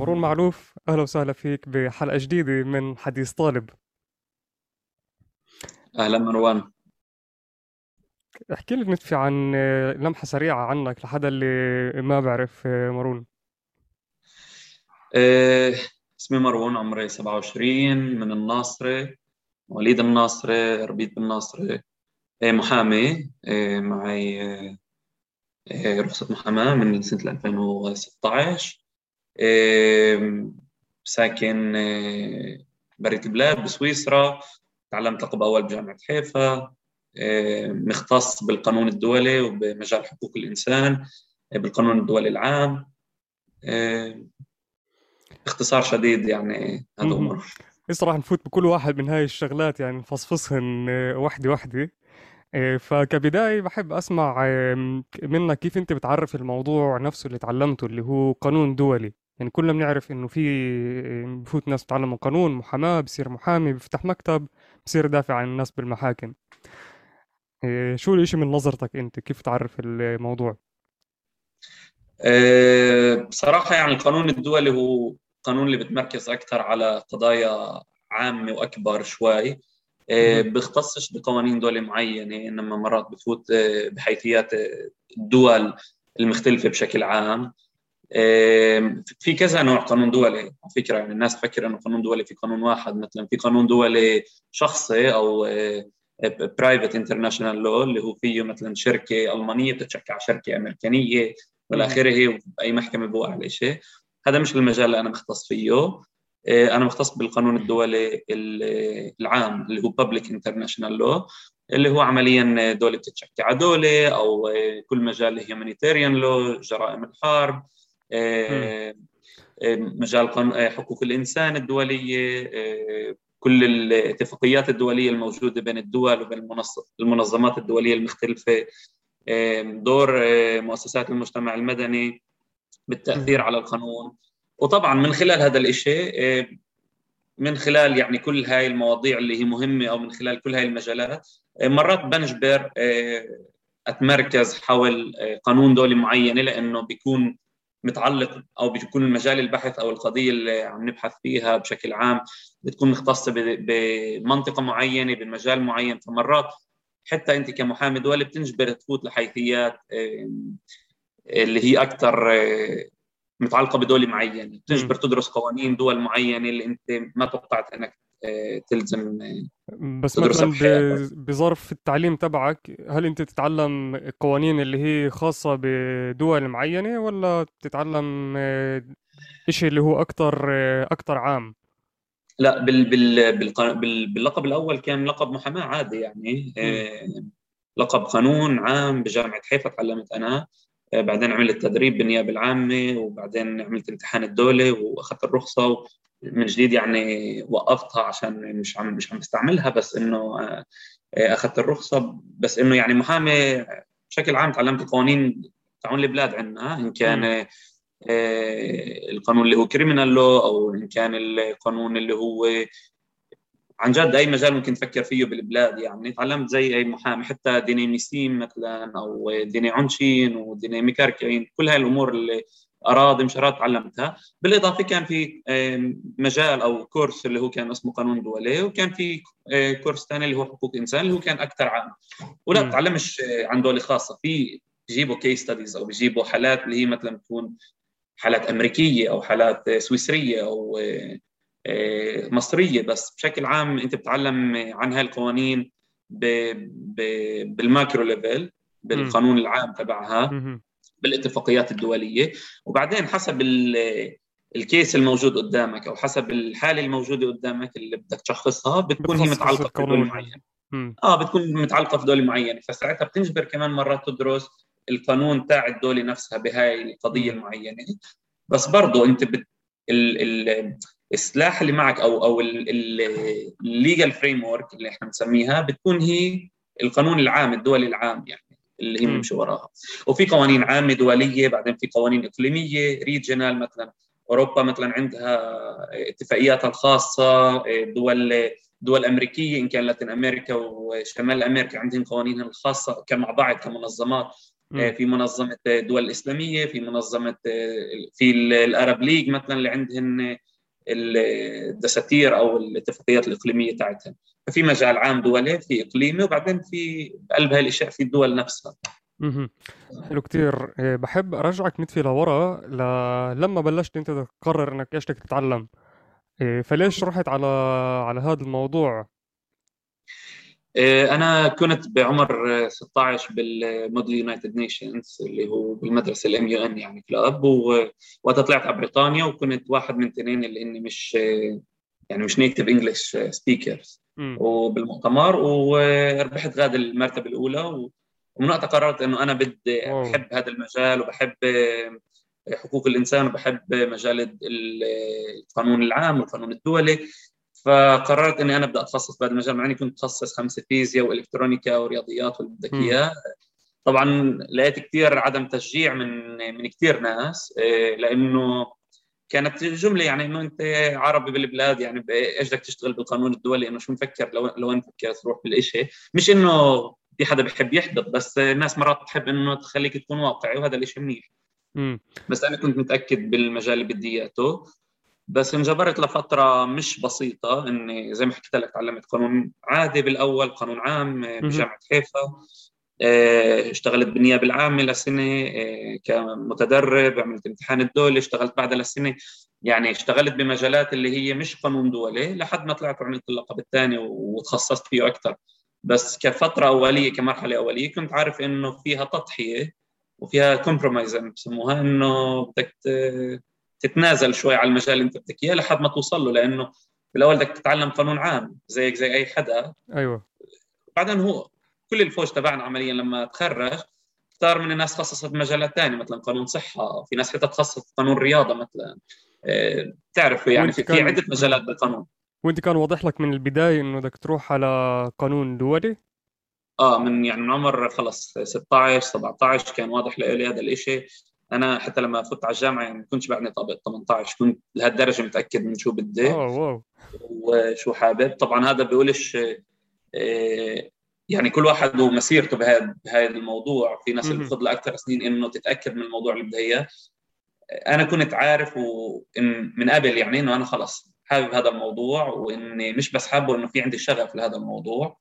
مارون معلوف أهلا وسهلا فيك بحلقة جديدة من حديث طالب. أهلا مروان. احكي لي نتفي عن آه، لمحة سريعة عنك لحدا اللي ما بعرف آه، مارون أه اسمي مروان عمري 27 من الناصرة مواليد الناصرة ربيت بالناصرة. أه محامي. معي آه، رخصة محاماة من سنة 2016 ساكن آه، بريت البلاد بسويسرا تعلمت لقب أول بجامعة حيفا مختص بالقانون الدولي وبمجال حقوق الإنسان بالقانون الدولي العام. باختصار شديد يعني هذا أمور صراحة نفوت بكل واحد من هاي الشغلات؟ يعني نفصفصهن وحدة إيه، فكبداية بحب أسمع منك كيف أنت بتعرف الموضوع نفسه اللي تعلمته اللي هو قانون دولي. يعني كلنا بنعرف إنه في بفوت ناس بتعلموا قانون محاماة بصير محامي بيفتح مكتب بصير دافع عن الناس بالمحاكم. إيه، شو الإشي من نظرتك أنت؟ كيف تعرف الموضوع؟ إيه، بصراحة يعني القانون الدولي هو قانون اللي بتمركز أكثر على قضايا عامة وأكبر شوي. آه، بيختصش بقوانين دولة معينة إنما مرات بفوت بحيثيات الدول المختلفة بشكل عام. في كذا نوع قانون دولي. على فكرة يعني الناس تفكر إنه قانون دولي في قانون واحد. مثلا في قانون دولي شخصي أو private international law اللي هو فيه مثلا شركة ألمانية بتتشكى على شركة أمريكانية وإلى آخره باي محكمة بوقع على شيء. هذا مش المجال اللي أنا مختص فيه. آه، أنا مختص بالقانون الدولي العام اللي هو public international law اللي هو عمليا دوله بتتشكى على دوله أو كل مجال ال humanitarian law جرائم الحرب. آه، آه، مجال حقوق الإنسان الدولية كل الاتفاقيات الدولية الموجودة بين الدول وبين المنظمات الدولية المختلفة دور مؤسسات المجتمع المدني بالتأثير على القانون. وطبعا من خلال هذا الشيء آه، من خلال يعني كل هاي المواضيع اللي هي مهمة أو من خلال كل هاي المجالات آه، مرات بنجبر آه، أتمركز حول قانون دولي معينه لأنه بيكون متعلق أو بيكون المجال البحث أو القضية اللي عم نبحث فيها بشكل عام بتكون مختصة بمنطقة معينة بمجال معين. فمرات حتى أنت كمحامي دولي بتنجبر تفوت لحيثيات اللي هي أكثر متعلقة بدولة معينة. بتجبر تدرس قوانين دول معينة اللي أنت ما توقعت إنك آه، تلزم آه، بس مثلا بظرف التعليم تبعك هل انت تتعلم قوانين اللي هي خاصة بدول معينة ولا تتعلم آه، شيء اللي هو أكثر أكثر عام؟ لا بال بال بال باللقب الأول كان لقب محاماة عادي يعني لقب قانون عام بجامعة حيفا تعلمت أنا آه، بعدين عملت تدريب بالنيابه العامة وبعدين عملت امتحان الدولة وأخذت الرخصة من جديد يعني وقفتها عشان مش عم مش عم بستعملها بس إنه آه، آه، أخذت الرخصة. بس إنه يعني محامي بشكل عام تعلمت القوانين تاعون البلاد عندنا. إن كان القانون اللي هو criminal law أو إن كان القانون اللي هو عن جد أي مجال ممكن تفكر فيه بالبلاد يعني. تعلمت زي أي محامي حتى דיני מיסים مثلا أو דיני עונשין و דיני מקרקעין. كل هاي الأمور اللي أراضي مش أراضي تعلمتها. بالإضافة كان في مجال أو كورس اللي هو كان اسمه قانون دولي وكان في كورس ثاني اللي هو حقوق إنسان اللي هو كان أكثر عام. ولا بتعلمش عن دولة خاصة. في بيجيبوا case studies أو بيجيبوا حالات اللي هي مثلا تكون حالات أمريكية أو حالات سويسرية أو آه، مصرية. بس بشكل عام أنت بتتعلم عن هاي القوانين بال macro level بالقانون العام تبعها. بالاتفاقيات الدولية. وبعدين حسب ال case الموجود قدامك أو حسب الحالة الموجودة قدامك اللي بدك تشخصها بتكون هي متعلقة بدوله معينة. آه بتكون متعلقة في دوله معينة. فساعتها بتنجبر كمان مرات تدرس القانون تاع الدولة نفسها بهاي القضية المعينة. بس برضه أنت بت ال ال السلاح اللي معك أو أو ال legal framework اللي إحنا بنسميها بتكون هي القانون العام الدولي العام يعني. اللي هي بنمشي وراها. وفي قوانين عامة دولية بعدين في قوانين إقليمية regional مثلا. أوروبا مثلا عندها اتفاقياتها الخاصة دول دول أمريكية إن كان لاتين أمريكا وشمال أمريكا عندهم قوانينها الخاصة كمع بعض كمنظمات. في منظمة الدول الاسلاميه في منظمة في الأرب ليج مثلا اللي عندهن الدساتير أو الاتفاقيات الإقليمية تاعتهم ففي مجال عام دولي في إقليمي وبعدين في بقلب هاي الأشياء في الدول نفسها. حلو كتير. إيه، بحب أرجعك نتفي لورا ل... لما بلشت أنت تقرر إنك إيش بدك تتعلم. إيه، فليش رحت على على هذا الموضوع؟ أنا كنت بعمر 16 بال Model United Nations اللي هو بالمدرسة ال MUN يعني club وقتها طلعت على بريطانيا وكنت واحد من اثنين اللي إني مش يعني مش native English speakers وبالمؤتمر وربحت غاد المرتبة الأولى ومن وقتها قررت إنه أنا بدي أحب هذا المجال وبحب حقوق الإنسان وبحب مجال القانون العام والقانون الدولي. فقررت إني أنا أبدأ أتخصص بهذا المجال مع اني كنت متخصص خمسة فيزياء وإلكترونيكا ورياضيات واللي بدك اياه طبعا لقيت كثير عدم تشجيع من من كثير ناس آه، لأنه كانت جمله يعني إنه أنت عربي بالبلاد يعني إيش بدك تشتغل بالقانون الدولي؟ إنه شو مفكر؟ لو لو أنت فكرت تروح بالشيء مش إنه في حدا بحب يحبط بس الناس مرات بتحب إنه تخليك تكون واقعي وهذا الشيء منيح. بس أنا كنت متأكد بالمجال اللي بدي إياه. بس انجبرت لفترة مش بسيطة إني زي ما حكيت لك تعلمت قانون عادي بالأول قانون عام بجامعة حيفا آه، اشتغلت بالنيابة العامة لسنة آه، كمتدرب عملت امتحان الدولي اشتغلت بعدها لسنة. يعني اشتغلت بمجالات اللي هي مش قانون دولي لحد ما طلعت وعملت اللقب الثاني وتخصصت فيه أكثر بس كفترة أولية كمرحلة أولية كنت عارف إنه فيها تضحية وفيها كومبرومايز بسموها إنه بدك تتنازل شوي على المجال اللي انت بدك إياه لحد ما توصل له لأنه بالاول بدك تتعلم قانون عام زيك زي أي حدا. أيوه. بعدين هو كل الفوج تبعنا عمليا لما تخرج كثار من الناس خصصت مجالات ثانية مثلا قانون صحة في ناس حتى تخصصت قانون رياضة مثلا. بتعرفوا يعني في, في عدة مجالات بالقانون. وأنت كان واضح لك من البداية إنه بدك تروح على قانون دولي؟ آه من يعني من عمر خلص 16 17 كان واضح لي هذا الشيء أنا حتى لما فت على الجامعة يعني ما كنتش بعدني طابق 18 كنت لهالدرجة متأكد من شو بدي. وشو حابب. طبعا هذا بيقولش آه، يعني كل واحد ومسيرته بهذا بهذا الموضوع. في ناس اللي بتاخذ أكثر سنين إنه تتأكد من الموضوع اللي بدها إياه. أنا كنت عارف وإن من قبل يعني إنه أنا خلص حابب هذا الموضوع وإني مش بس حابه إنه في عندي شغف لهذا الموضوع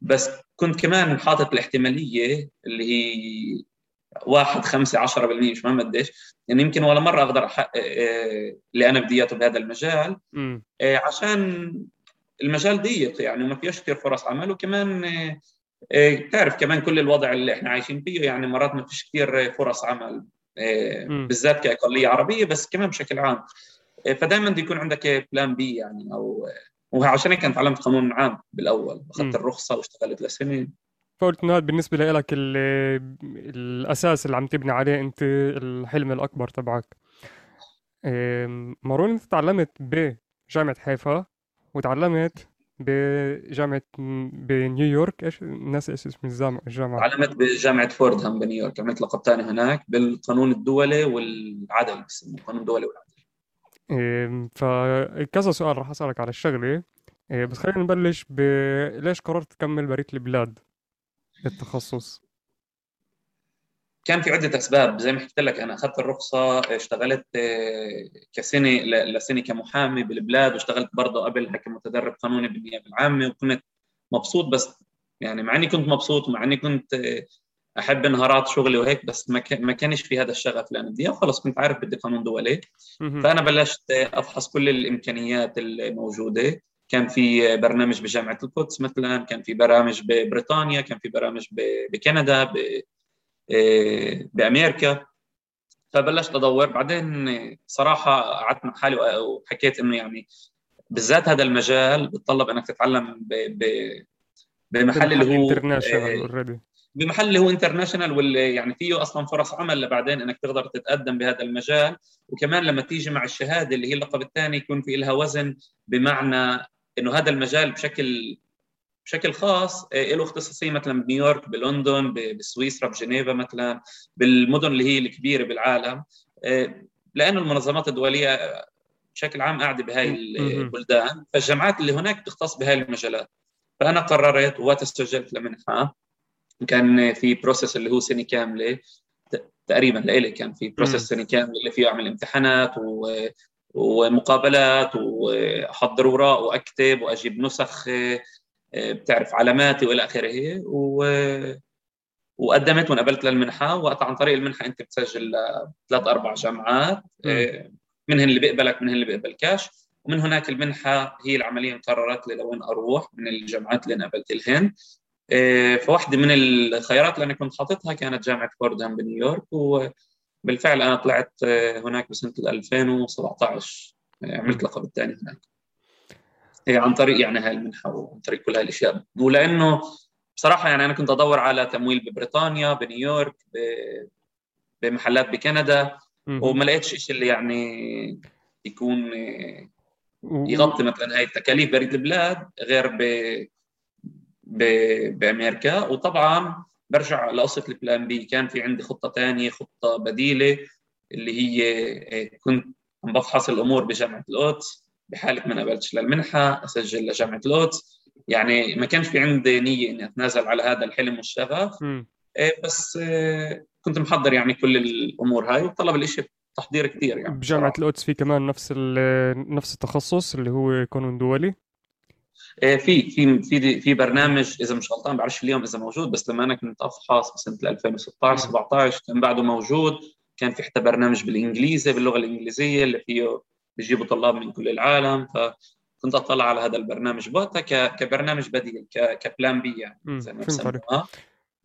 بس كنت كمان حاطط الاحتماليه اللي هي واحد خمسة عشرة بالمية مش مهم قديش. يعني يمكن ولا مرة أقدر أحقق آه، اللي أنا بدي إياه بهذا المجال. آه، عشان المجال ضيق يعني وما فيش كثير فرص عمل. وكمان آه، تعرف كمان كل الوضع اللي إحنا عايشين فيه. يعني مرات ما فيش كثير فرص عمل بالذات كأقلية عربية بس كمان بشكل عام. فدائما بده يكون عندك بلان بي يعني. أو وعشان هيك تعلمت قانون عام بالأول. أخذت الرخصة واشتغلت لسنين. فقلت انه هذا بالنسبة لك الأساس اللي عم تبني عليه أنت الحلم الأكبر تبعك. مارون أنت تعلمت بجامعة حيفا وتعلمت بجامعة بنيويورك إيش الناس إيش اسم الجامعة تعلمت بجامعة فوردهام بنيويورك. عملت لقب ثاني هناك بالقانون الدولي والعدل بسموه القانون الدولي والعدل. فكذا سؤال راح أسألك على الشغلة. إيه، بس خلينا نبلش ب ليش قررت تكمل برية البلاد؟ التخصص. كان في عدة أسباب. زي ما حكيت لك أنا أخذت الرخصة اشتغلت آه، كسنه لسنه كمحامي بالبلاد واشتغلت برضه قبلها كمتدرب قانوني بالنيابة العامة وكنت مبسوط. بس يعني مع إني كنت مبسوط ومع إني كنت آه، أحب نهارات شغلي وهيك بس ما ما كانش في هذا الشغف اللي أنا بدي خلص. كنت عارف بدي قانون دولي. فأنا بلشت أفحص كل الإمكانيات الموجودة. كان في برنامج بجامعة القدس مثلا كان في برامج ببريطانيا كان في برامج بكندا آه، بأمريكا. فبلشت أدور. بعدين صراحة قعدت مع حالي وحكيت إنه يعني بالذات هذا المجال بتطلب إنك تتعلم ب بمحل اللي هو international بمحل اللي هو international واللي يعني فيه أصلا فرص عمل لبعدين إنك تقدر تتقدم بهذا المجال. وكمان لما تيجي مع الشهادة اللي هي اللقب الثاني يكون في لها وزن بمعنى إنه هذا المجال بشكل بشكل خاص آه، له اختصاصيه مثلا بنيويورك بلندن بسويسرا بجنيفا مثلا بالمدن اللي هي الكبيرة بالعالم. آه، لأنه المنظمات الدولية بشكل عام قاعدة بهاي البلدان. فالجامعات اللي هناك تختص بهاي المجالات. فأنا قررت وقتها تسجلت لمنحة. كان في process اللي هو سنة كاملة. تقريبا لإلي كان في process سنة كاملة اللي فيه أعمل امتحانات ومقابلات واحضر اوراق وأكتب وأجيب نسخ بتعرف علاماتي وإلى آخره. و وقدمت وانقبلت للمنحة وقت عن طريق المنحة أنت بتسجل ثلاث أربع جامعات منهن اللي بيقبلك منهن اللي بيقبلكاش ومن هناك المنحة هي العملية قررت لي لوين أروح من الجامعات اللي انقبلت لهن. فواحده من الخيارات اللي أنا كنت حاططها كانت جامعة فوردهام بنيويورك. وبالفعل أنا طلعت هناك بسنة 2017 عملت لقب الثاني هناك. عن طريق يعني هاي المنحة وعن طريق كل هاي الأشياء. ولأنه بصراحة يعني أنا كنت أدور على تمويل ببريطانيا بنيويورك بمحلات بكندا وما لقيتش شيء اللي يعني يكون يغطي مثلا هاي التكاليف. بريد البلاد غير ب... ب... بأمريكا. وطبعا برجع لقصة البلان بي كان في عندي خطة ثانية خطة بديلة اللي هي كنت عم بفحص الأمور بجامعة القدس بحالة ما قبلتش للمنحة أسجل لجامعة القدس يعني ما كانش في عندي نية إني أتنازل على هذا الحلم والشغف. بس كنت محضر يعني كل الأمور هاي وطلب الإشي تحضير كثير يعني بجامعة القدس في كمان نفس نفس التخصص اللي هو قانون دولي. في في في في برنامج إذا مش غلطان بعرفش اليوم إذا موجود بس لما أنا كنت أفحص بسنه 2016 17 كان بعده موجود. كان في حتى برنامج بالإنجليزي باللغة الإنجليزية اللي فيه بيجيبوا طلاب من كل العالم. فكنت أطلع على هذا البرنامج. بوقتها كبرنامج بديل كبلان بي يعني. زي ما بسموها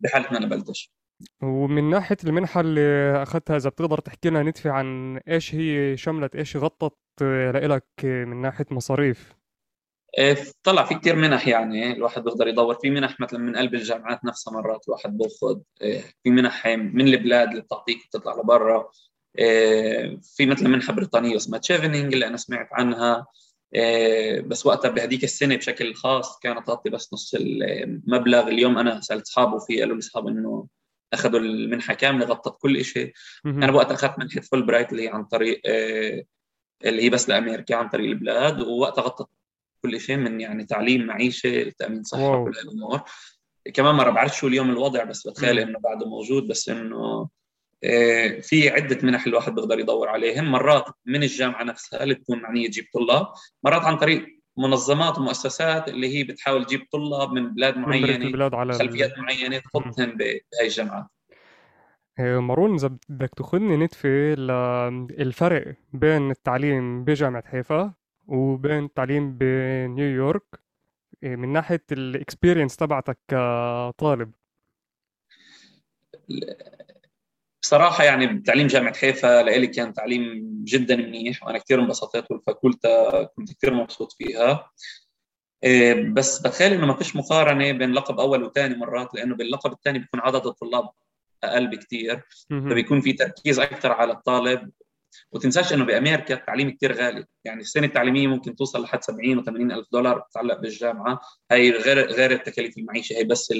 بحالة ما نبلتش ومن ناحية المنحة اللي أخذتها إذا بتقدر تحكي لنا ندفي عن إيش هي شملت إيش غطت لإلك من ناحية مصاريف؟ طلع في كثير منح يعني الواحد بيقدر يدور. في منح مثلا من قلب الجامعات نفسها مرات الواحد بياخذ في منح من البلاد اللي بتعطيك بتطلع لبرا. في مثل منحة بريطانية اسمها تشيفنينج اللي أنا سمعت عنها. بس وقتها بهديك السنة بشكل خاص كانت تعطي بس نص المبلغ. اليوم أنا سألت اصحابه في قالوا لي اصحاب إنه أخذوا المنحة كاملة غطت كل شيء أنا وقتها أخذت منحة فول برايت اللي هي عن طريق اللي هي بس لأمريكا عن طريق البلاد. ووقتها غطت كل شيء من يعني تعليم معيشة تأمين صحة كل الأمور. كمان مره بعرف شو اليوم الوضع بس بتخيل إنه بعده موجود بس إنه في عدة منح الواحد بيقدر يدور عليهم. مرات من الجامعة نفسها اللي بتكون معنية تجيب طلاب مرات عن طريق منظمات ومؤسسات اللي هي بتحاول تجيب طلاب من بلاد معينة بلاد على خلفيات معينة تحطهم بهي الجامعات. مارون إذا بدك تأخذني نتفة للفرق بين التعليم بجامعة حيفا وبين التعليم بنيويورك من ناحية ال experience تبعتك كطالب. بصراحة يعني تعليم جامعة حيفا لإلي كان تعليم جدا منيح وأنا كثير انبسطت وال פקולטה كنت كثير مبسوط فيها. بس بتخيل إنه ما فيش مقارنة بين لقب أول وثاني مرات لأنه باللقب الثاني بيكون عدد الطلاب أقل بكثير فبيكون في تركيز أكثر على الطالب وتنساش إنه بأمريكا التعليم كثير غالي. يعني السنة التعليمية ممكن توصل لحد 70 و80 ألف دولار بتتعلق بالجامعة. هي غير غير التكاليف المعيشة هي بس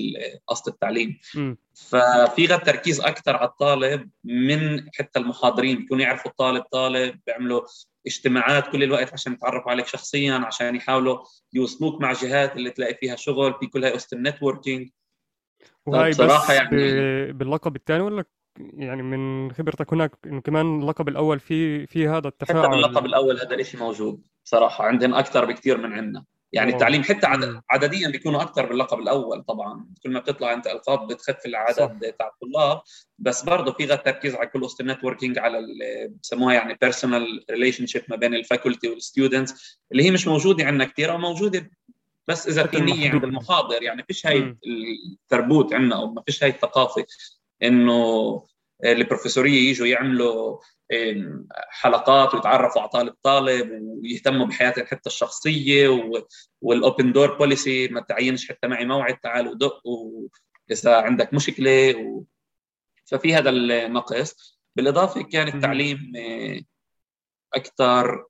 قصد التعليم. م. ففي غير تركيز أكثر على الطالب من حتى المحاضرين. بيكونوا يعرفوا الطالب طالب بيعملوا اجتماعات كل الوقت عشان يتعرفوا عليك شخصيا عشان يحاولوا يوصلوك مع جهات اللي تلاقي فيها شغل في كل هاي قصه النتوركينج وهي بس يعني باللقب الثاني ولا يعني من خبرتك هناك إنه كمان اللقب الأول في في هذا التفاعل. حتى باللقب الأول هذا الشيء موجود بصراحه عندهم أكثر بكثير من عندنا. يعني أوه. التعليم حتى عدد عدديا بيكونوا أكثر باللقب الأول طبعا. كل ما بتطلع أنت ألقاب بتخف العدد تاع الطلاب بس برضه في غير تركيز على كل قصه ال networking على بسموها يعني personal relationship ما بين ال faculty وال students اللي هي مش موجودة عندنا كثير أو موجودة. بس إذا في نية عند المحاضر يعني فيش هاي ال תרבות عندنا أو ما فيش هاي الثقافة. إنه البروفيسوريه يجوا يعملوا حلقات ويتعرفوا على طالب طالب ويهتموا بحياتهم حتى الشخصية وال open door policy ما تعينش حتى معي موعد تعال ودق واذا عندك مشكلة و... ففي هذا النقص بالإضافة كان التعليم أكثر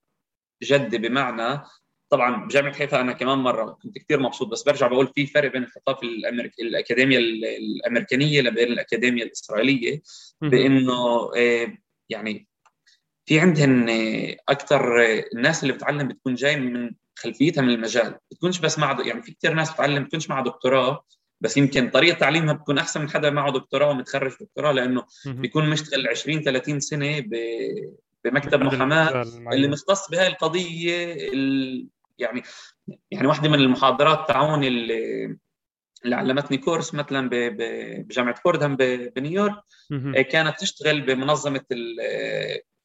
جدي بمعنى طبعا بجامعة حيفا أنا كمان مرة كنت كثير مبسوط بس برجع بقول في فرق بين الثقافه الأمريك... الأكاديمية الأمريكانية لبين الأكاديمية الإسرائيلية بإنه يعني في عندهم أكثر الناس اللي بتعلم بتكون جاي من خلفيتها من المجال بتكونش بس مع يعني في كثير ناس بتعلم بتكونش مع دكتوراه بس يمكن طريقة تعليمها بتكون أحسن من حدا معه دكتوراه ومتخرج دكتوراه لأنه بيكون مشتغل 20 30 سنة بمكتب محاماة اللي مختص بهاي القضية يعني يعني واحدة من المحاضرات تاعون اللي اللي علمتني كورس مثلا بجامعة فوردهام بنيويورك. آه، كانت تشتغل بمنظمة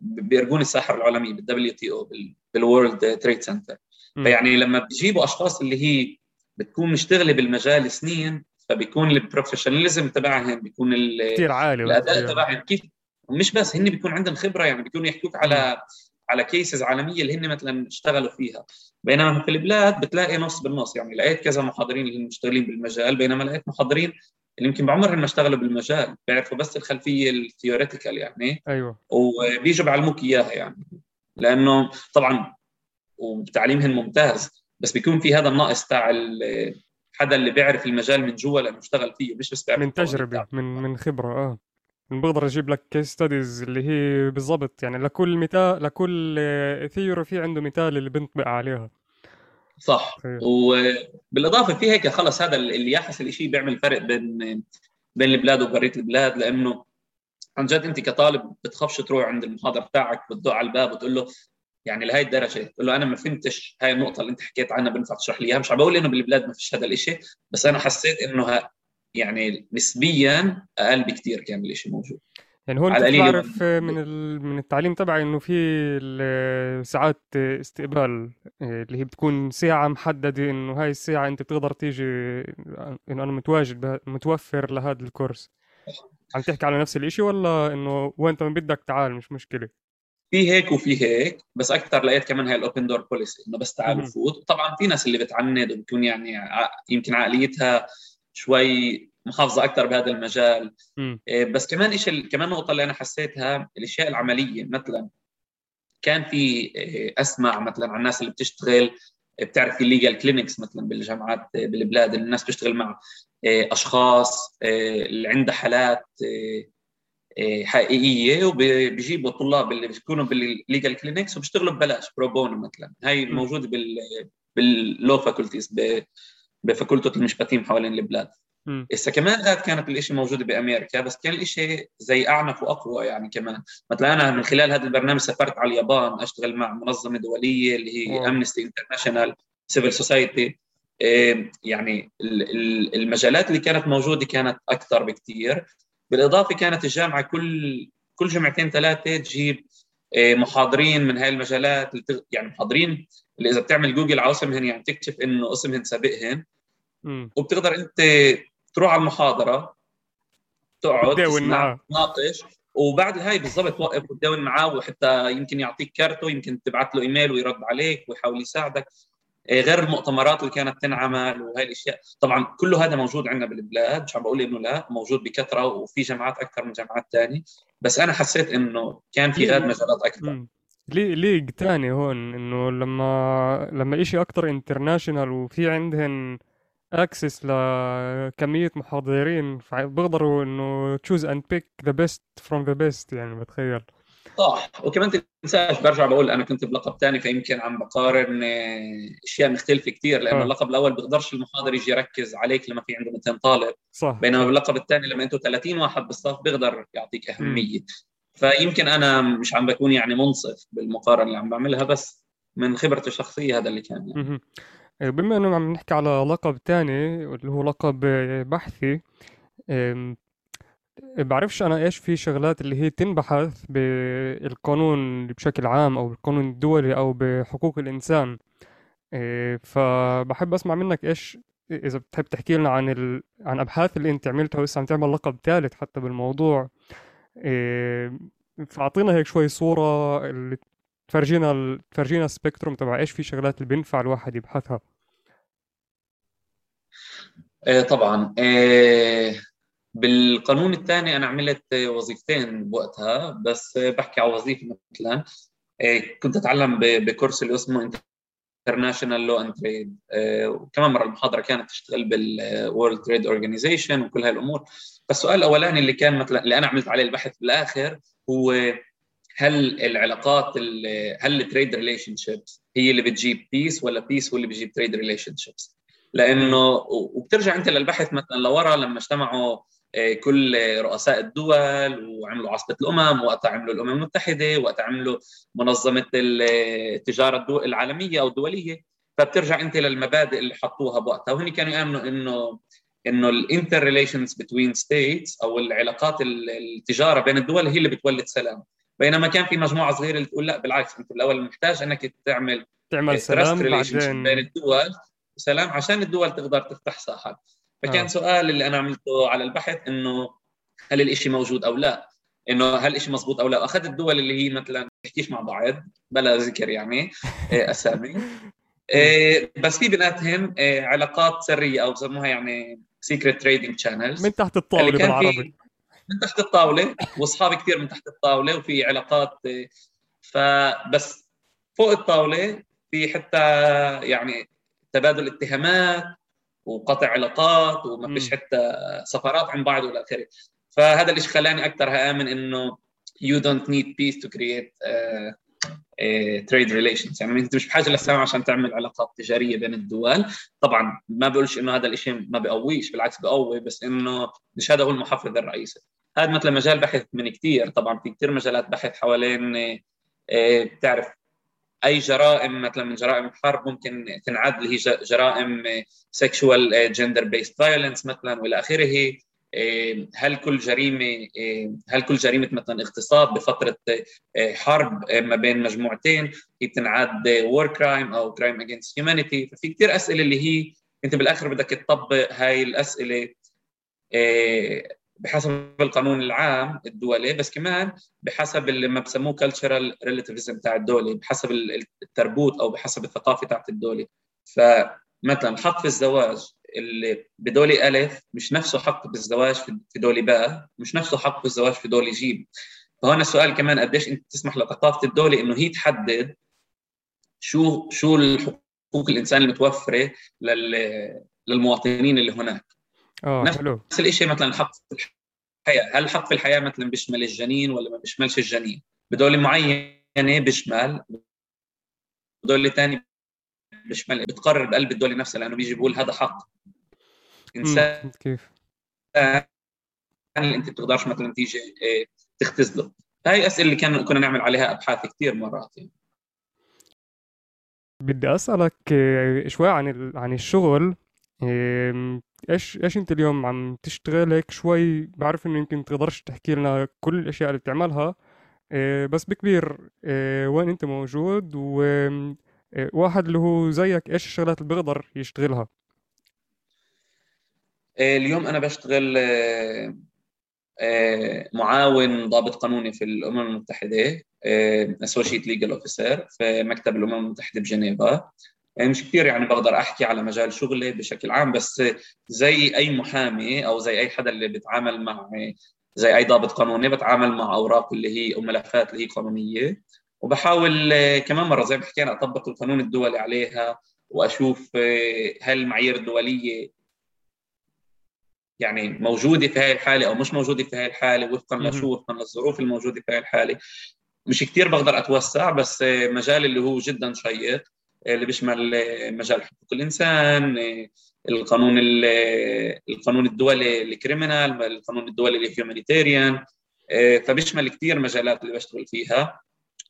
ب ארגון הסחר العالمي بال WTO بال World Trade Center فيعني لما بيجيبوا أشخاص اللي هي بتكون مشتغلة بالمجال سنين فبيكون ال professionalism تبعهم بيكون كثير عالي الأداء تبعهم كيف مش بس هن بيكون عندهم خبرة يعني بيكونوا يحكوك على على cases عالمية اللي هن مثلا اشتغلوا فيها. بينما في البلاد بتلاقي نص بالنص يعني لقيت كذا محاضرين اللي مشتغلين بالمجال بينما لقيت محاضرين اللي يمكن بعمرهم ما اشتغلوا بالمجال بيعرفوا بس الخلفية ال theoretical يعني. أيوه. وبيجوا بيعلموك إياها يعني. لأنه طبعا وتعليمهم ممتاز بس بيكون في هذا الناقص تاع حدا اللي بيعرف المجال من جوا لأنه اشتغل فيه مش بس بيعرف من تجربة من من خبرة آه. بقدر أجيب لك case studies اللي هي بالضبط. يعني لكل مثال لكل theory في عنده مثال اللي بنطبق عليها. صح. أيوه. وبالإضافة في هيك خلص هذا اللي يحس الشيء بيعمل فرق بين بين البلاد وبرية البلاد لأنه عن جد أنت كطالب بتخافش تروح عند المحاضر بتاعك بتدق على الباب وتقول له يعني لهي الدرجة تقول له أنا ما فهمتش هاي النقطة اللي أنت حكيت عنها بنفع تشرح لي إياها. مش عم بقول إنه بالبلاد ما فيش هذا الشيء بس أنا حسيت إنه يعني نسبيا أقل بكثير كان الشيء موجود يعني هون كنت بعرف من من التعليم تبعي إنه في ساعات استقبال اللي هي بتكون ساعة محددة إنه هاي الساعة أنت بتقدر تيجي إنه أنا متواجد متوفر لهذا الكورس. عم تحكي على نفس الإشي ولا إنه وين ما بدك تعال؟ مش مشكلة. في هيك وفي هيك بس أكثر لقيت كمان هاي ال open door policy إنه بس تعال وفوت. طبعا في ناس اللي بتعند وبتكون يعني يمكن عقليتها شوي محافظة أكثر بهذا المجال. م. إيه، بس كمان شيء كمان نقطة اللي أنا حسيتها الأشياء العملية مثلا كان في إيه، اسمع مثلا عن الناس اللي بتشتغل بتعرف في legal clinics مثلا بالجامعات بالبلاد الناس بتشتغل مع إيه، أشخاص اللي عندها حالات حقيقية وبيجيبوا الطلاب اللي بيكونوا بال legal clinics وبيشتغلوا ببلاش pro مثلا. هاي موجوده بال بال law faculties ب פקולטת המשפטים حوالين البلاد هسه كمان هذا كانت الاشي موجوده بامريكا بس كان الاشي زي اعنف واقوى يعني كمان مثلا أنا من خلال هذا البرنامج سافرت على اليابان اشتغل مع منظمه دوليه اللي هي Amnesty International civil society يعني المجالات اللي كانت موجوده كانت أكثر بكثير بالاضافه كانت الجامعة كل كل جمعتين ثلاثة تجيب محاضرين من هاي المجالات يعني محاضرين اللي إذا بتعمل جوجل على اسمهن يعني تكتشف إنه اسمهن سابقهن. وبتقدر أنت تروح على المحاضرة تقعد تناقش. وبعد هاي بالضبط توقف وتداول معاه وحتى يمكن يعطيك كارته يمكن تبعث له إيميل ويرد عليك ويحاول يساعدك. إيه، غير المؤتمرات اللي كانت تنعمل وهي الأشياء. طبعا كله هذا موجود عندنا بالبلاد. مش عم بقول إنه لا موجود بكثرة وفي جامعات أكثر من جامعات ثانية بس أنا حسيت إنه كان في غير مجالات أكثر. league ثاني هون إنه لما لما شيء أكثر international وفي عندهن access لكمية محاضرين بيقدروا إنه choose and pick the best from the best يعني بتخيل صح وكمان تنساش برجع بقول أنا كنت بلقب ثاني فيمكن عم بقارن آه، أشياء مختلفة كثير لأنه آه. اللقب الأول بيقدرش المحاضر يجي يركز عليك لما في عنده 200 طالب صح بينما باللقب الثاني لما أنتم 30 واحد بالصف بيقدر يعطيك أهمية م. فيمكن أنا مش عم بكون يعني منصف بالمقارنة اللي عم بعملها بس من خبرتي الشخصية هذا اللي كان يعني. إيه، بما إنه عم نحكي على لقب تاني اللي هو لقب بحثي بعرفش أنا إيش في شغلات اللي هي تنبحث بالقانون بشكل عام أو بالقانون الدولي أو بحقوق الإنسان. إيه، فبحب أسمع منك إيش إذا بتحب تحكي لنا عن ال... عن أبحاث اللي أنت عملتها ولسه عم تعمل لقب ثالث حتى بالموضوع. فاعطينا هيك شوي صورة اللي تفرجينا تفرجينا ال spectrum تبع إيش في شغلات اللي بينفع الواحد يبحثها. إيه طبعا. إيه بالقانون الثاني أنا عملت وظيفتين بوقتها بس بحكي على وظيفة مثلا. إيه كنت أتعلم بكورس اللي اسمه international law and trade وكمان مرة المحاضرة كانت تشتغل بال World Trade Organization وكل هاي الأمور فالسؤال الاولاني اللي كان مثلا اللي أنا عملت عليه البحث بالاخر هو هل العلاقات هل ال trade relationships هي اللي بتجيب peace ولا peace هو اللي بيجيب trade relationships لأنه وبترجع أنت للبحث مثلا لورا لما اجتمعوا كل رؤساء الدول وعملوا عصبة الأمم وقتها عملوا الأمم المتحدة وقتها عملوا منظمة التجارة العالمية أو الدولية. فبترجع أنت للمبادئ اللي حطوها بوقتها. وهن كانوا يؤمنوا إنه إنه ال inter relations between states أو العلاقات التجارة بين الدول هي اللي بتولد سلام. بينما كان في مجموعة صغيرة اللي تقول لا بالعكس أنت بالاول محتاج إنك تعمل تعمل سلام بعدين بين الدول. سلام عشان الدول تقدر تفتح ساحات. فكان آه. سؤال اللي أنا عملته على البحث إنه هل الإشي موجود أو لا؟ إنه هل الشيء مزبوط أو لا؟ أخذت الدول اللي هي مثلا بتحكيش مع بعض بلا ذكر يعني آه، أسامي. آه، بس في بيناتهم آه، علاقات سرية أو بسموها يعني secret trading channels من تحت الطاولة بالعربي. من تحت الطاولة وأصحابي كثير من تحت الطاولة وفي علاقات فبس فوق الطاولة في حتى يعني تبادل اتهامات وقطع علاقات وما فيش حتى سفرات عن بعض والى آخره. فهذا الشيء خلاني أكثر امن إنه don't need peace to create uh, trade relations يعني أنت مش بحاجة للسلام عشان تعمل علاقات تجارية بين الدول. طبعا ما بقولش إنه هذا الشيء ما بقويش بالعكس بقوي بس إنه مش هذا هو المحفز الرئيسي. هذا مثلا مجال بحث من كثير طبعا في كثير مجالات بحث حوالين آه، بتعرف أي جرائم مثلا من جرائم الحرب ممكن تنعد اللي هي جرائم sexual gender based violence مثلا وإلى آخره. إيه، هل كل جريمة إيه، هل كل جريمة مثلا اغتصاب بفترة إيه، حرب ما بين مجموعتين هي بتنعد war crime أو crime against humanity ففي كثير أسئلة اللي هي أنت بالآخر بدك تطبق هاي الأسئلة بحسب القانون العام الدولي بس كمان بحسب اللي ما بسموه cultural relativism تاع الدولة بحسب الـ תרבות أو بحسب الثقافة تاعت الدولة فمثلا حق في الزواج اللي بدولة ألف مش نفسه حق بالزواج في دولي باء مش نفسه حق بالزواج في دولي جيم. فهون السؤال كمان قديش إنت تسمح لثقافة الدولة إنه هي تحدد شو شو الحقوق الإنسان المتوفرة لل للمواطنين اللي هناك؟ آه نفس حلو. نفس الشيء مثلا الحق في الحياة. هل الحق في الحياة مثلا بيشمل الجنين ولا ما بيشملش الجنين؟ بدولة معينة بيشمل بدولة ثانية بيشمل. بتقرر بقلب الدولة نفسها لأنه بيجي بيقول هذا حق. إنسان كيف؟ أنت بتقدرش مثلا تيجي إيه، تختزله هاي أسئلة اللي كان كنا نعمل عليها أبحاث كثير مرات يعني. بدي أسألك إيه، شوي عن عن الشغل. إيه، إيش إيش أنت اليوم عم تشتغل؟ هيك شوي بعرف إنه يمكن تقدرش تحكي لنا كل الأشياء اللي بتعملها. بس بكبير وين أنت موجود؟ وواحد اللي هو زيك إيش الشغلات اللي بيقدر يشتغلها؟ اليوم أنا بشتغل معاون ضابط قانوني في الأمم المتحدة associate legal officer في مكتب الأمم المتحدة بجنيفا. مش كثير يعني بقدر أحكي على مجال شغلي بشكل عام بس زي أي محامي أو زي أي حدا اللي بيتعامل مع زي أي ضابط قانوني بتعامل مع أوراق اللي هي أو ملفات اللي هي قانونية. وبحاول كمان مرة زي ما حكينا أطبق القانون الدولي عليها وأشوف هل المعايير الدوليه يعني موجودة في هاي الحالة أو مش موجودة في هاي الحالة وفقا لشو وفقا للظروف الموجودة في هاي الحالة. مش كثير بقدر أتوسع بس مجال اللي هو جدا شيق. اللي بيشمل مجال حقوق الإنسان القانون القانون الدولي ال criminal القانون الدولي ال humanitarian فبيشمل كثير مجالات اللي بشتغل فيها.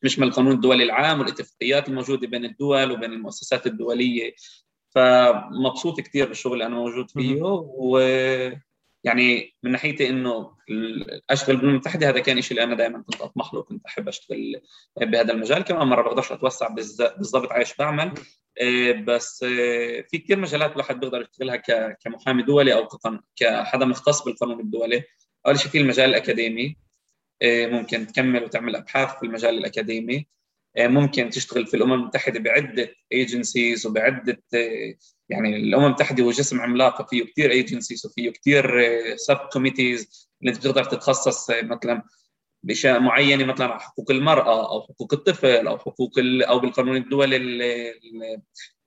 بيشمل القانون الدولي العام والاتفاقيات الموجودة بين الدول وبين المؤسسات الدولية. فمبسوط كثير بالشغل اللي أنا موجود فيه. و يعني من ناحيتي إنه اشتغل بالامم المتحده هذا كان شيء اللي أنا دائما كنت أطمح له كنت أحب أشتغل بهذا المجال. كمان مرة بقدرش أتوسع بالضبط على إيش بعمل. آه، بس آه، في كثير مجالات الواحد بيقدر يشتغلها كمحامي دولي أو كحدا مختص بالقانون الدولي. أول شيء في المجال الأكاديمي. آه، ممكن تكمل وتعمل أبحاث في المجال الأكاديمي. ممكن تشتغل في الأمم المتحدة بعدة agencies وبعدة آه، يعني الأمم المتحدة هو جسم عملاق فيه كثير agencies وفيه كثير sub committees اللي أنت بتقدر تتخصص مثلا بأشياء معينة مثلا على حقوق المرأة أو حقوق الطفل أو حقوق أو بالقانون الدولي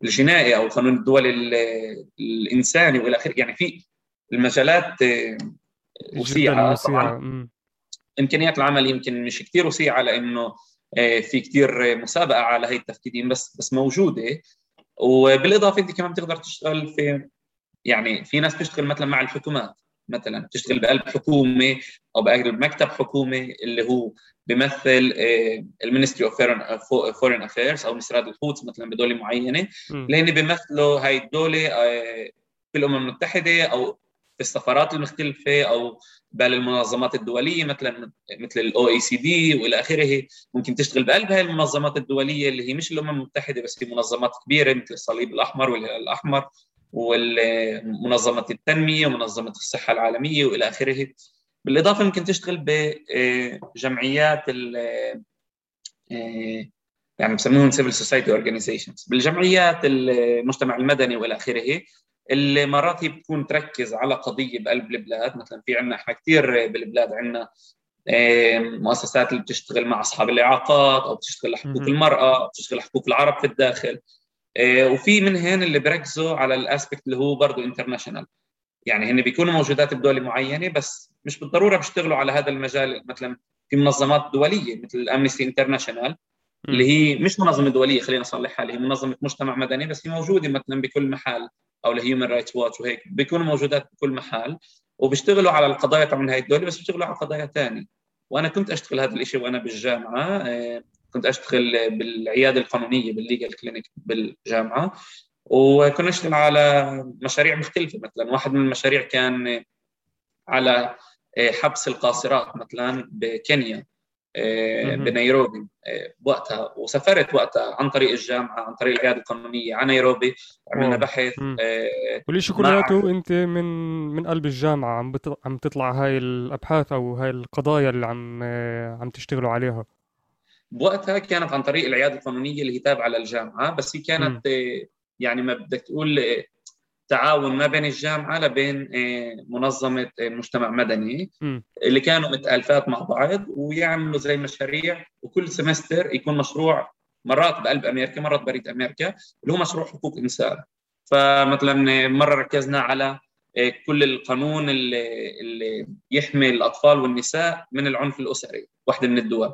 الجنائي أو القانون الدولي الإنساني وإلى آخره. يعني في المجالات وسيعة طبعا. إمكانيات العمل يمكن مش كثير وسيعة لأنه آه، في كثير مسابقة على هي التفكيرين بس بس موجودة. وبالإضافة أنت كمان بتقدر تشتغل في يعني في ناس بتشتغل مثلا مع الحكومات مثلا بتشتغل بقلب حكومة أو بقلب مكتب حكومي اللي هو بيمثل ال ministry of foreign affairs أو משרד החוץ مثلا بدولة معينة. لأن بيمثلوا هاي الدولة آه، في الأمم المتحدة أو في السفارات المختلفة أو بالمنظمات الدولية مثلا مثل ال OECD وإلى آخره ممكن تشتغل بقلب هاي المنظمات الدولية اللي هي مش الأمم المتحدة بس هي منظمات كبيرة مثل الصليب الأحمر والهلال الأحمر ومنظمه التنمية ومنظمة الصحة العالمية وإلى آخره. بالإضافة ممكن تشتغل بجمعيات يعني بسموهم civil society organizations بالجمعيات المجتمع المدني وإلى آخره. اللي مرات هي بتكون تركز على قضية بقلب البلاد. مثلا في عندنا إحنا كثير بالبلاد عندنا مؤسسات اللي بتشتغل مع أصحاب الإعاقات أو بتشتغل لحقوق المرأة أو بتشتغل لحقوق العرب في الداخل. آه، وفي منهن اللي بيركزوا على ال aspect اللي هو برضه international يعني هن بيكونوا موجودات بدولة معينة بس مش بالضرورة بيشتغلوا على هذا المجال. مثلا في منظمات دولية مثل Amnesty International اللي هي مش منظمة دولية خلينا نصلح حالي هي منظمة مجتمع مدني بس هي موجودة مثلا بكل محل أو ال Human Rights Watch وهيك بيكونوا موجودات بكل محل وبيشتغلوا على القضايا تبع هاي الدولة بس بيشتغلوا على قضايا ثانية وأنا كنت أشتغل هذا الشيء وأنا بالجامعة آه، كنت أشتغل بالعيادة القانونية بال legal clinic بالجامعة وكنا نشتغل على مشاريع مختلفة مثلا. واحد من المشاريع كان على آه، حبس القاصرات مثلا بكينيا. بنيروبي. آه، وقتها وسافرت وقتها عن طريق الجامعة عن طريق العياده القانونية على نيروبي. عملنا بحث والشيء كلياته أنت من من قلب الجامعة. عم عم تطلع هاي الأبحاث أو هاي القضايا اللي عم عم تشتغلوا عليها. بوقتها كانت عن طريق العيادة القانونية اللي هي تابعة للجامعة بس هي كانت م. يعني ما بدك تقول تعاون ما بين الجامعة لبين آه، منظمة مجتمع مدني م. اللي كانوا متألفات مع بعض ويعملوا زي مشاريع وكل سمستر يكون مشروع مرات بقلب أمريكا مرات بريد أمريكا اللي هو مشروع حقوق إنسان. فمثلا مرة ركزنا على آه، كل القانون اللي, اللي يحمي الأطفال والنساء من العنف الأسري واحدة من الدول.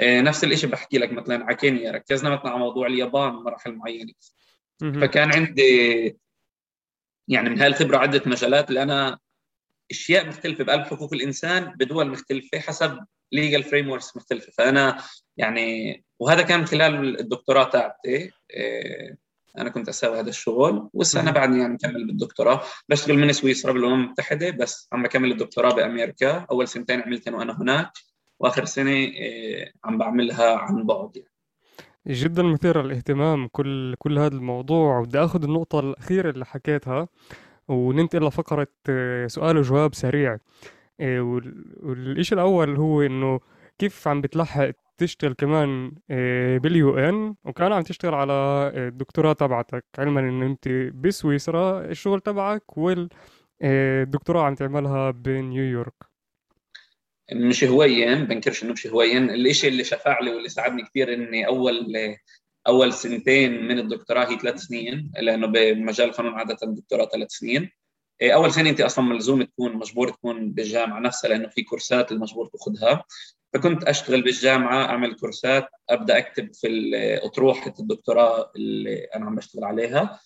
آه، نفس الشيء بحكي لك مثلا على كينيا. ركزنا مثلا على موضوع اليابان مراحل معينة. فكان عندي يعني من هاي الخبرة عدة مجالات اللي أنا أشياء مختلفة بقلب حقوق الإنسان بدول مختلفة حسب ليجل فريم مختلفة. فأنا يعني وهذا كان خلال الدكتوراه تاعتي. آه، أنا كنت أسوي هذا الشغل ولسه أنا بعدني يعني مكمل بالدكتوراه. بشتغل من سويسرا بالامم المتحده بس عم بكمل الدكتوراه بأمريكا. أول سنتين عملتهم وانا هناك وآخر سنة آه، عم بعملها عن بعد يعني. جدا مثير للاهتمام كل كل هذا الموضوع. وبدي أخذ النقطة الأخيرة اللي حكيتها وننتقل لفقرة آه، سؤال وجواب سريع. آه، والإشي الأول هو إنه كيف عم بتلحق تشتغل كمان باليو إن؟ وكان عم تشتغل على الدكتوراه تبعتك. علما انه أنت بسويسرا الشغل تبعك والدكتوراه عم تعملها بنيويورك. مش هواين بنكرش إنه مش هواين الشيء اللي شفع لي واللي ساعدني كثير إني أول أول سنتين من الدكتوراه هي ثلاث سنين لأنه بمجال القانون عادة الدكتوراه ثلاث سنين. إيه، أول سنة انت أصلا ملزوم تكون مجبور تكون بالجامعة نفسها لأنه في كورسات المجبور تأخذها. فكنت أشتغل بالجامعة أعمل كورسات أبدأ أكتب في أطروحة الدكتوراه اللي أنا عم بشتغل عليها.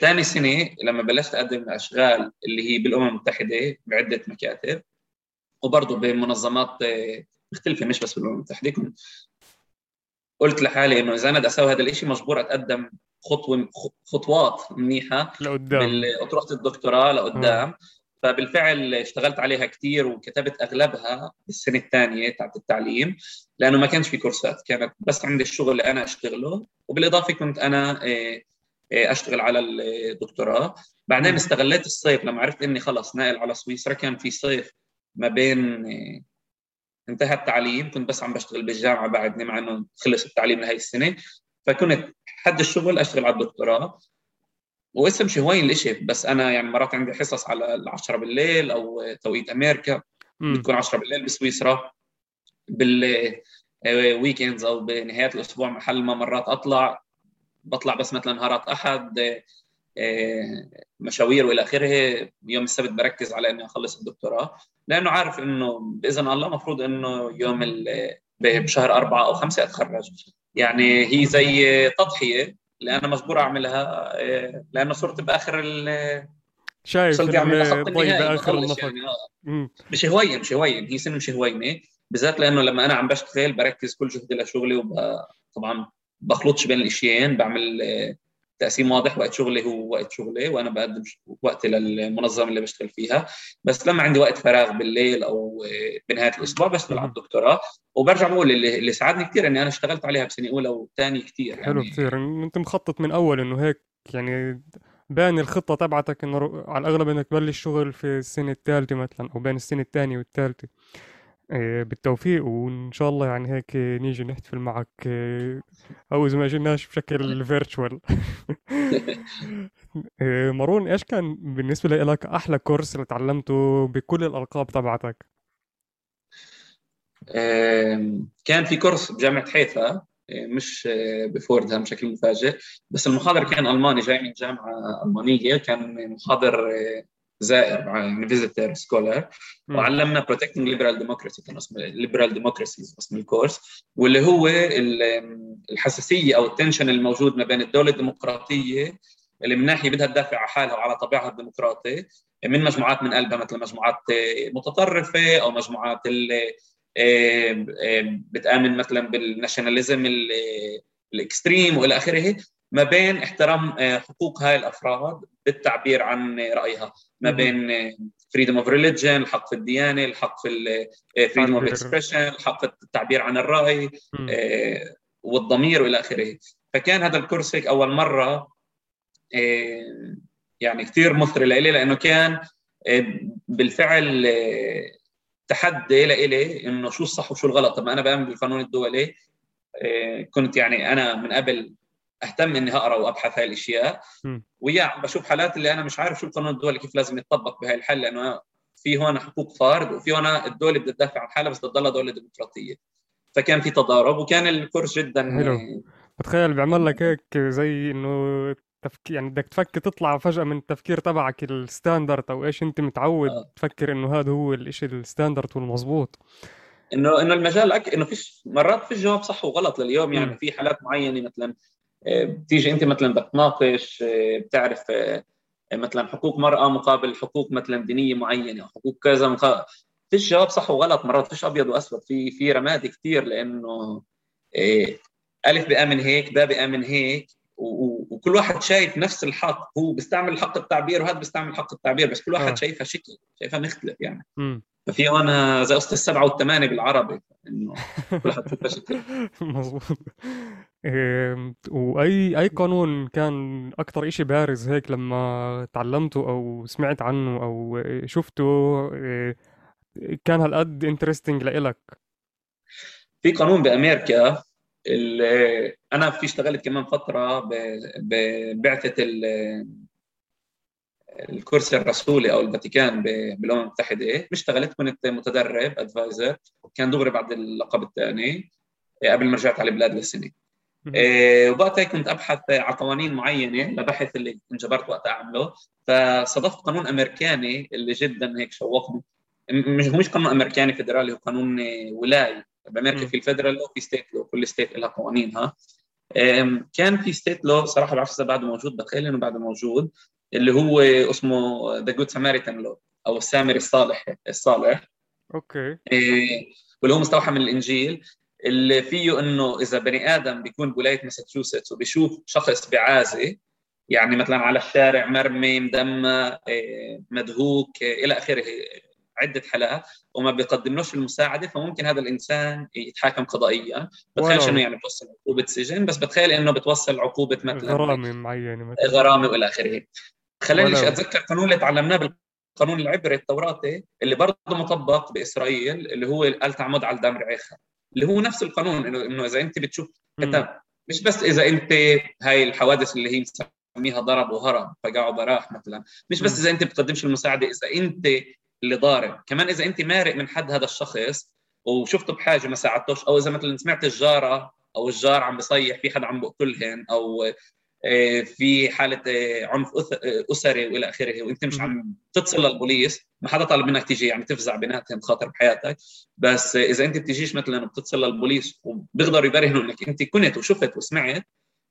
ثاني إيه، سنة لما بلشت أقدم أشغال اللي هي بالأمم المتحدة بعدة مكاتب وبرضه بمنظمات آه، مختلفة مش بس بالأمم المتحدة. قلت لحالي إنه إذا أنا بدي أسوي هذا الشيء مجبور أتقدم خطوة خطوات منيحة لقدام. بالاطروحه الدكتوراه لقدام. آه. فبالفعل اشتغلت عليها كثير وكتبت أغلبها بالسنة الثانية تاعت التعليم لأنه ما كانش في كورسات. كانت بس عندي الشغل اللي أنا أشتغله وبالإضافة كنت أنا آه، أشتغل على الدكتوراه. بعدين استغليت الصيف لما عرفت إني خلص ناقل على سويسرا كان في صيف ما بين انتهى التعليم كنت بس عم بشتغل بالجامعة بعدني مع إنه خلص التعليم لهي السنة فكنت حد الشغل أشتغل على الدكتوراه. واسم شي هوين الإشي بس أنا يعني مرات عندي حصص على العشرة بالليل أو توقيت أمريكا. بتكون 10 بالليل بسويسرا. بالويكندز أو بنهايات الأسبوع محل ما مرات أطلع. بطلع بس مثلا نهارات أحد آه، مشاوير والى آخره يوم السبت بركز على إني أخلص الدكتوراه لأنه عارف إنه بإذن الله المفروض إنه يوم بشهر أربعة أو خمسة أتخرج. يعني هي زي تضحية اللي أنا مجبور أعملها لأنه صرت بآخر شايف وصلت يعني لخط النهائي بآخر بخلص النفق يعني آه. مش هوايه مش هوايه هي سنة مش هوايه بالذات لأنه لما أنا عم بشتغل بركز كل جهدي لشغلي وطبعا بخلطش بين الإشيين بعمل آه، تقسيم واضح وقت شغلي هو وقت شغلي وأنا بقدم وقتي للمنظمة اللي بشتغل فيها. بس لما عندي وقت فراغ بالليل أو آه، بنهاية الأسبوع بشتغل على الدكتوراه. وبرجع بقول اللي, اللي ساعدني كثير إني أنا اشتغلت عليها بسنة أولى وثانيه كثير يعني. حلو كثير أنت مخطط من أول إنه هيك يعني بان الخطة تبعتك إنه على الأغلب إنك تبلش شغل في السنة الثالثه مثلا أو بين السنة الثانية والثالثة. بالتوفيق وإن شاء الله يعني هيك نيجي نحتفل معك آه، أو إذا ما جيناش بشكل virtual آه، مارون إيش كان بالنسبة لك أحلى كورس اللي تعلمته بكل الألقاب تبعتك؟ كان في كورس بجامعة حيفا مش ب Fordham بشكل مفاجئ بس المحاضر كان ألماني جاي من جامعة ألمانية كان محاضر زائر يعني visitor scholar وعلمنا protecting liberal democracy كان اسمه liberal democracy اسم الكورس. واللي هو الحساسية أو ال tension الموجود ما بين الدولة الديمقراطية اللي من ناحية بدها تدافع على حالها وعلى طبيعها الديمقراطي من مجموعات من قلبها مثل مجموعات متطرفة أو مجموعات اللي بتآمن مثلا بال nationalism ال extreme وإلى آخره ما بين احترام حقوق هاي الأفراد بالتعبير عن رأيها. ما بين freedom of religion الحق في الديانة الحق في freedom of expression الحق في التعبير عن الرأي آه، والضمير والى آخره. فكان هذا الكورس هيك أول مرة آه، يعني كثير مثري لإلي لأنه كان آه، بالفعل تحدي لإلي إنه شو الصح وشو الغلط. طب أنا بأمن بالقانون الدولي كنت يعني أنا من قبل أهتم إني اقرا وأبحث هاي الأشياء. ويا عم بشوف حالات اللي أنا مش عارف شو القانون الدولي كيف لازم يتطبق بهاي الحل لأنه في هون حقوق فرد وفي هون الدولة بدها تدافع عن حالها بس تضلها دولة ديمقراطية. فكان في تضارب وكان ال course جدا حلو. بتخيل بيعمل لك هيك زي إنه تفكير يعني بدك تفكر تطلع فجأة من التفكير تبعك ال standard أو إيش أنت متعود آه. تفكر إنه هذا هو الإشي ال standard والمظبوط انه إنه المجال أك... إنه فيش مرات في جواب صح وغلط لليوم يعني م. في حالات معينة مثلا بتيجي أنت مثلا بدك تناقش بتعرف مثلا حقوق مرأة مقابل حقوق مثلا دينية معينة حقوق كذا مقابل فيش جواب صح وغلط مرات فيش أبيض وأسود في في رمادي كثير لأنه ألف بأمن هيك باء بأمن هيك وكل واحد شايف نفس الحق هو بيستعمل حق التعبير وهذا بيستعمل حق التعبير بس كل واحد آه. شايفها شكل شايفها مختلف يعني م. ففي هون زي قصه السبعه والثمانيه بالعربي إنه كل حد شايفها شكل مضبوط وأي أي قانون كان أكثر إشي بارز هيك لما تعلمته أو سمعت عنه أو شفته إيه، كان هالقد interesting لإلك. في قانون بامريكا اللي أنا في اشتغلت كمان فترة ببعثة الكرسي الرسولي أو الفاتيكان بالامم المتحده اشتغلت كنت متدرب adviser كان دغري بعد اللقب الثاني قبل ما رجعت على البلاد للسنة. إيه وقتها كنت أبحث على قوانين معينة لبحث اللي انجبرت وقت أعمله. فصادفت قانون أمريكاني اللي جدا هيك شوقني. مش هو مش قانون أمريكاني فدرالي هو قانون ولاي. بأمريكا في ال federal law في state law كل state لها قوانينها كان في state law صراحة بعرف إذا بعده موجود بتخيل إنه بعده موجود اللي هو اسمه the Good Samaritan law أو السامري الصالح الصالح. okay. إيه واللي هو مستوحى من الإنجيل. اللي فيه إنه إذا بني آدم بيكون بولاية ماساتشوستس وبيشوف شخص بعازي يعني مثلا على الشارع مرمي مدمى إيه، مدهوك إيه، إلى آخره عدة حالات وما بيقدملوش المساعدة فممكن هذا الإنسان يتحاكم قضائيا. بتخيلش انه يعني بتوصل عقوبة سجن بس بتخيل إنه بتوصل عقوبة مثلا غرامة معينة مثلا. غرامة وإلى آخره. خليني أتذكر قانون اللي تعلمناه بالقانون العبري التوراتي اللي برضه مطبق بإسرائيل اللي هو قال تعمد على الدم رعيخه اللي هو نفس القانون انه إنه إذا أنت بتشوف كتب مش بس إذا أنت هاي الحوادث اللي هي مسميها ضرب وهرب فقع وبراح مثلا. مش بس إذا أنت بتقدمش المساعدة إذا أنت اللي ضارب. كمان إذا أنت مارق من حد هذا الشخص وشفته بحاجة ما ساعدتوش أو إذا مثلا سمعت الجارة أو الجار عم بصيح في حدا عم بقتلهن أو في حالة آه، عنف آه، أسري وإلى آخره وأنت مش عم تتصل للبوليس ما حدا طالب منك تيجي يعني تفزع بيناتهم خاطر بحياتك. بس إذا أنت بتجيش مثلا وبتتصل للبوليس وبيقدروا يبرهنوا إنك أنت كنت وشفت وسمعت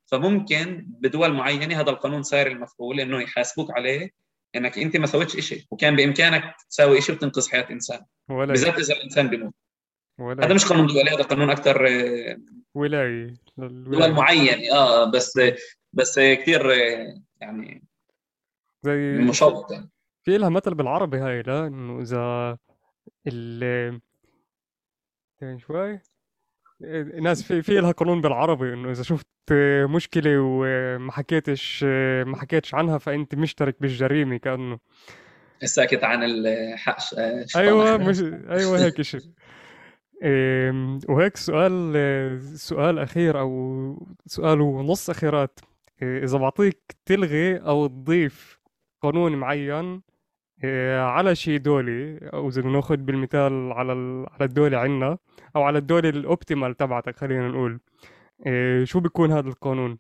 فممكن بدول معينة هذا القانون صاير المفعول إنه يحاسبوك عليه إنك أنت ما سويتش شيء وكان بإمكانك تساوي شيء وتنقذ حياة إنسان. بالذات إذا الإنسان بيموت. ولا هذا مش قانون دولي هذا قانون أكثر آه، ولايي دول معينة آه بس بس كثير آه، يعني زي مشوق يعني. في لها مثل بالعربي هاي لا إنه إذا ال شوي. ناس في في لها قانون بالعربي إنه إذا شفت مشكلة وما حكيتش ما حكيتش عنها فأنت مشترك بالجريمة كأنه. ساكت عن الحق أيوه مش أيوه هيك شيء وهيك سؤال سؤال أخير أو سؤال ونص أخيرات. إذا بعطيك تلغي أو تضيف قانون معين إيه، على شيء دولي أو إذا ناخذ بالمثال على على الدولة عندنا أو على الدولة الاوبتيمال تبعتك خلينا نقول إيه، شو بيكون هذا القانون؟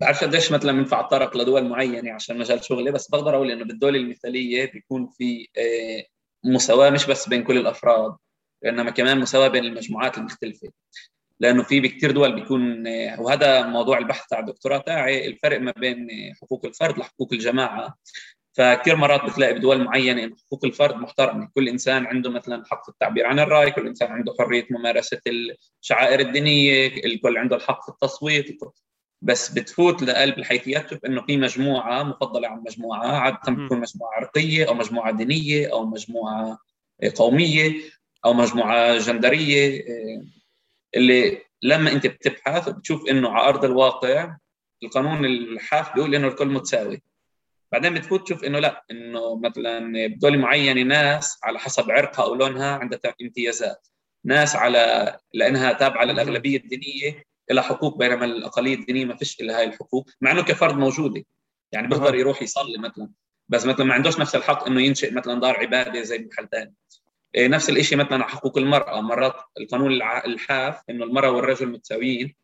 بعرفش قديش مثلا بينفع اتطرق لدول معينة عشان مجال شغلي بس بقدر أقول إنه بالدولة المثالية بيكون في إيه، مساواة مش بس بين كل الأفراد وانما كمان مساواة بين المجموعات المختلفة لأنه في بكثير دول بيكون وهذا موضوع البحث تاع الدكتوراه تاعي الفرق ما بين حقوق الفرد لحقوق الجماعة. فكثير مرات بتلاقي بدول معينة انه حقوق الفرد محترمه، كل إنسان عنده مثلا حق التعبير عن الرأي، كل إنسان عنده حرية ممارسة الشعائر الدينية، الكل عنده الحق في التصويت، بس بتفوت لقلب الحيثيات تشوف إنه في مجموعة مفضلة عن مجموعة، عادة بتكون مجموعة عرقية أو مجموعة دينية أو مجموعة قومية أو مجموعة جندرية. اللي لما انت بتبحث بتشوف انه على أرض الواقع القانون الحاف بيقول إنه الكل متساوي. بعدين بتفوت تشوف إنه لا إنه مثلا بدول معينة ناس على حسب عرقها أو لونها عندها امتيازات. ناس على لأنها تابعة للأغلبية الدينية لها حقوق بينما الاقليه الدينية ما فيش لها هاي الحقوق مع إنه كفرد موجودة. يعني بيقدر يروح يصلي مثلا. بس مثلا ما عندوش نفس الحق إنه ينشئ مثلا دار عبادة زي محل ثاني نفس الشيء مثلا حقوق المرأة مرات القانون الحاف إنه المرأة والرجل متساويين.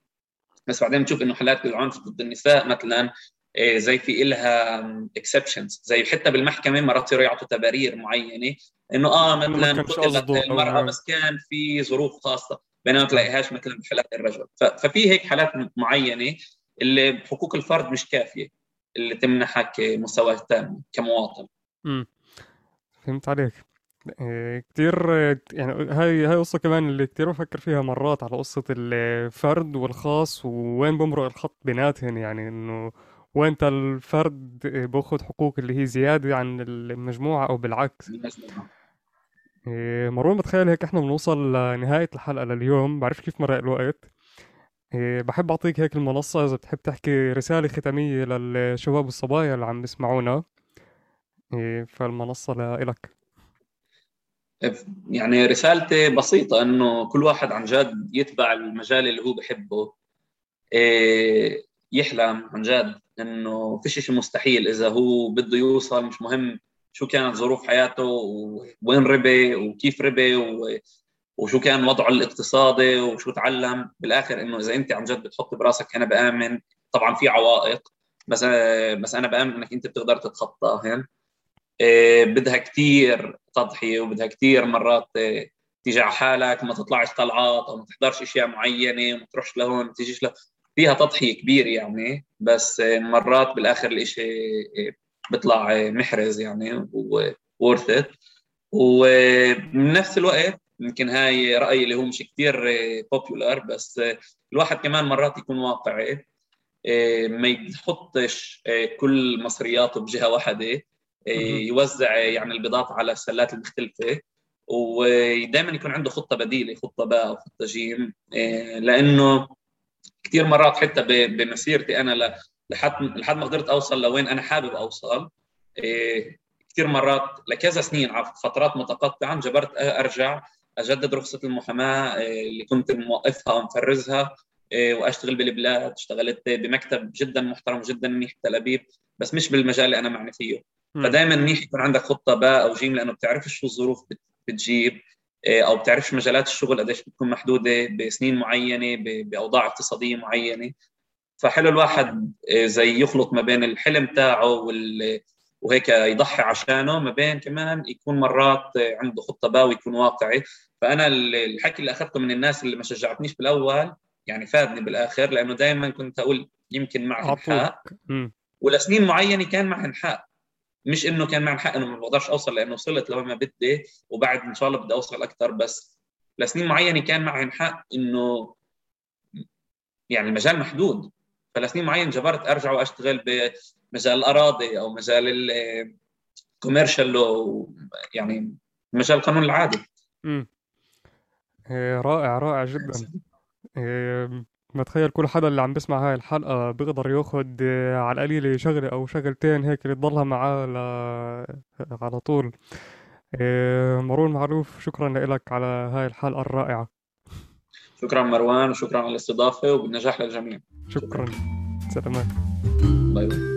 بس بعدين بنشوف إنه حالات العنف ضد النساء مثلا إيه، زي في إلها اكسبشنز زي حتى بالمحكمة مرات يصيروا يعطوا تبارير معينة إنه آه مثلا قتلت المرأة بس كان في ظروف خاصة بينما ما تلاقيهاش مثلا بحالات الرجل. ففي هيك حالات معينة اللي بحقوق الفرد مش كافية اللي تمنحك مساواه تامة كمواطن. امم فهمت عليك. إيه، كتير يعني هاي هاي قصة كمان اللي كتير بفكر فيها مرات على قصة الفرد والخاص ووين بمرق الخط بيناتهم. يعني إنه وين الفرد بأخذ حقوق اللي هي زيادة عن المجموعة أو بالعكس. إيه، مروان بتخيل هيك إحنا بنوصل لنهاية الحلقة لليوم. بعرف كيف مرق الوقت. إيه، بحب أعطيك هيك المنصة إذا بتحب تحكي رسالة ختامية للشباب والصبايا اللي عم بيسمعونا. فالمنصة لإلك. يعني رسالتي بسيطة إنه كل واحد عن جد يتبع المجال اللي هو بحبه إيه، يحلم عن جد إنه فيش شيء مستحيل إذا هو بده يوصل مش مهم شو كانت ظروف حياته وين ربي وكيف ربي وشو كان وضعه الاقتصادي وشو تعلم بالآخر إنه إذا أنت عن جد بتحط براسك أنا بآمن طبعا في عوائق بس بس أنا بآمن إنك أنت بتقدر تتخطاهن بدها كثير تضحية وبدها كثير مرات إيه، تيجي على حالك ما تطلعش طلعات أو ما تحضرش أشياء معينة وما تروحش لهون ما تيجيش له فيها تضحية كبيره يعني بس إيه، مرات بالآخر الإشي بيطلع محرز يعني وورث ات وبنفس الوقت يمكن هاي رأيي اللي هو مش كثير بوبولار بس الواحد كمان مرات يكون واقعي ما يحطش كل مصرياته بجهة واحدة. يوزع يعني البضاعة على السلات المختلفة ودائما يكون عنده خطة بديلة خطة باء وخطه جيم إيه، لأنه كثير مرات حتى بمسيرتي أنا لحد لحد ما قدرت أوصل لوين أنا حابب أوصل إيه، كثير مرات لكذا سنين على فترات متقطعة انجبرت أرجع أجدد رخصة المحاماة إيه، اللي كنت موقفها ومفرزها وأشتغل بالبلاد اشتغلت بمكتب جدا محترم جدا منيح تل أبيب بس مش بالمجال اللي أنا معني فيه. فدائما منيح يكون عندك خطة باء أو جيم لأنه بتعرفش شو الظروف بتجيب آه، أو بتعرفش مجالات الشغل قديش بتكون محدودة بسنين معينة بأوضاع اقتصادية معينة. فحلو الواحد آه، زي يخلط ما بين الحلم تاعه وهيك يضحي عشانه ما بين كمان يكون مرات عنده خطة باوي يكون واقعي. فأنا الحكي اللي أخذته من الناس اللي ما شجعتنيش بالأول يعني فادني بالآخر لأنه دائما كنت أقول يمكن معي حق ولسنين معينة كان معي حق مش إنه كان معي حق إنه ما بقدرش أوصل لأنه وصلت لوين ما بدي وبعد إن شاء الله بدي أوصل أكثر بس لسنين معينة كان معي حق إنه يعني المجال محدود. فلسنين معين جبرت أرجع وأشتغل بمجال الأراضي أو مجال الكوميرشال يعني مجال القانون العادي امم رائع رائع جدا. بتخيل كل حدا اللي عم بيسمع هاي الحلقة بيقدر ياخد على القليل شغلة أو شغلتين هيك تضلها معاه ل... على طول. مروان معروف شكرا لك على هاي الحلقة الرائعة. شكرا مروان وشكرا على الاستضافة وبالنجاح للجميع. شكرا. سلامات. bye bye.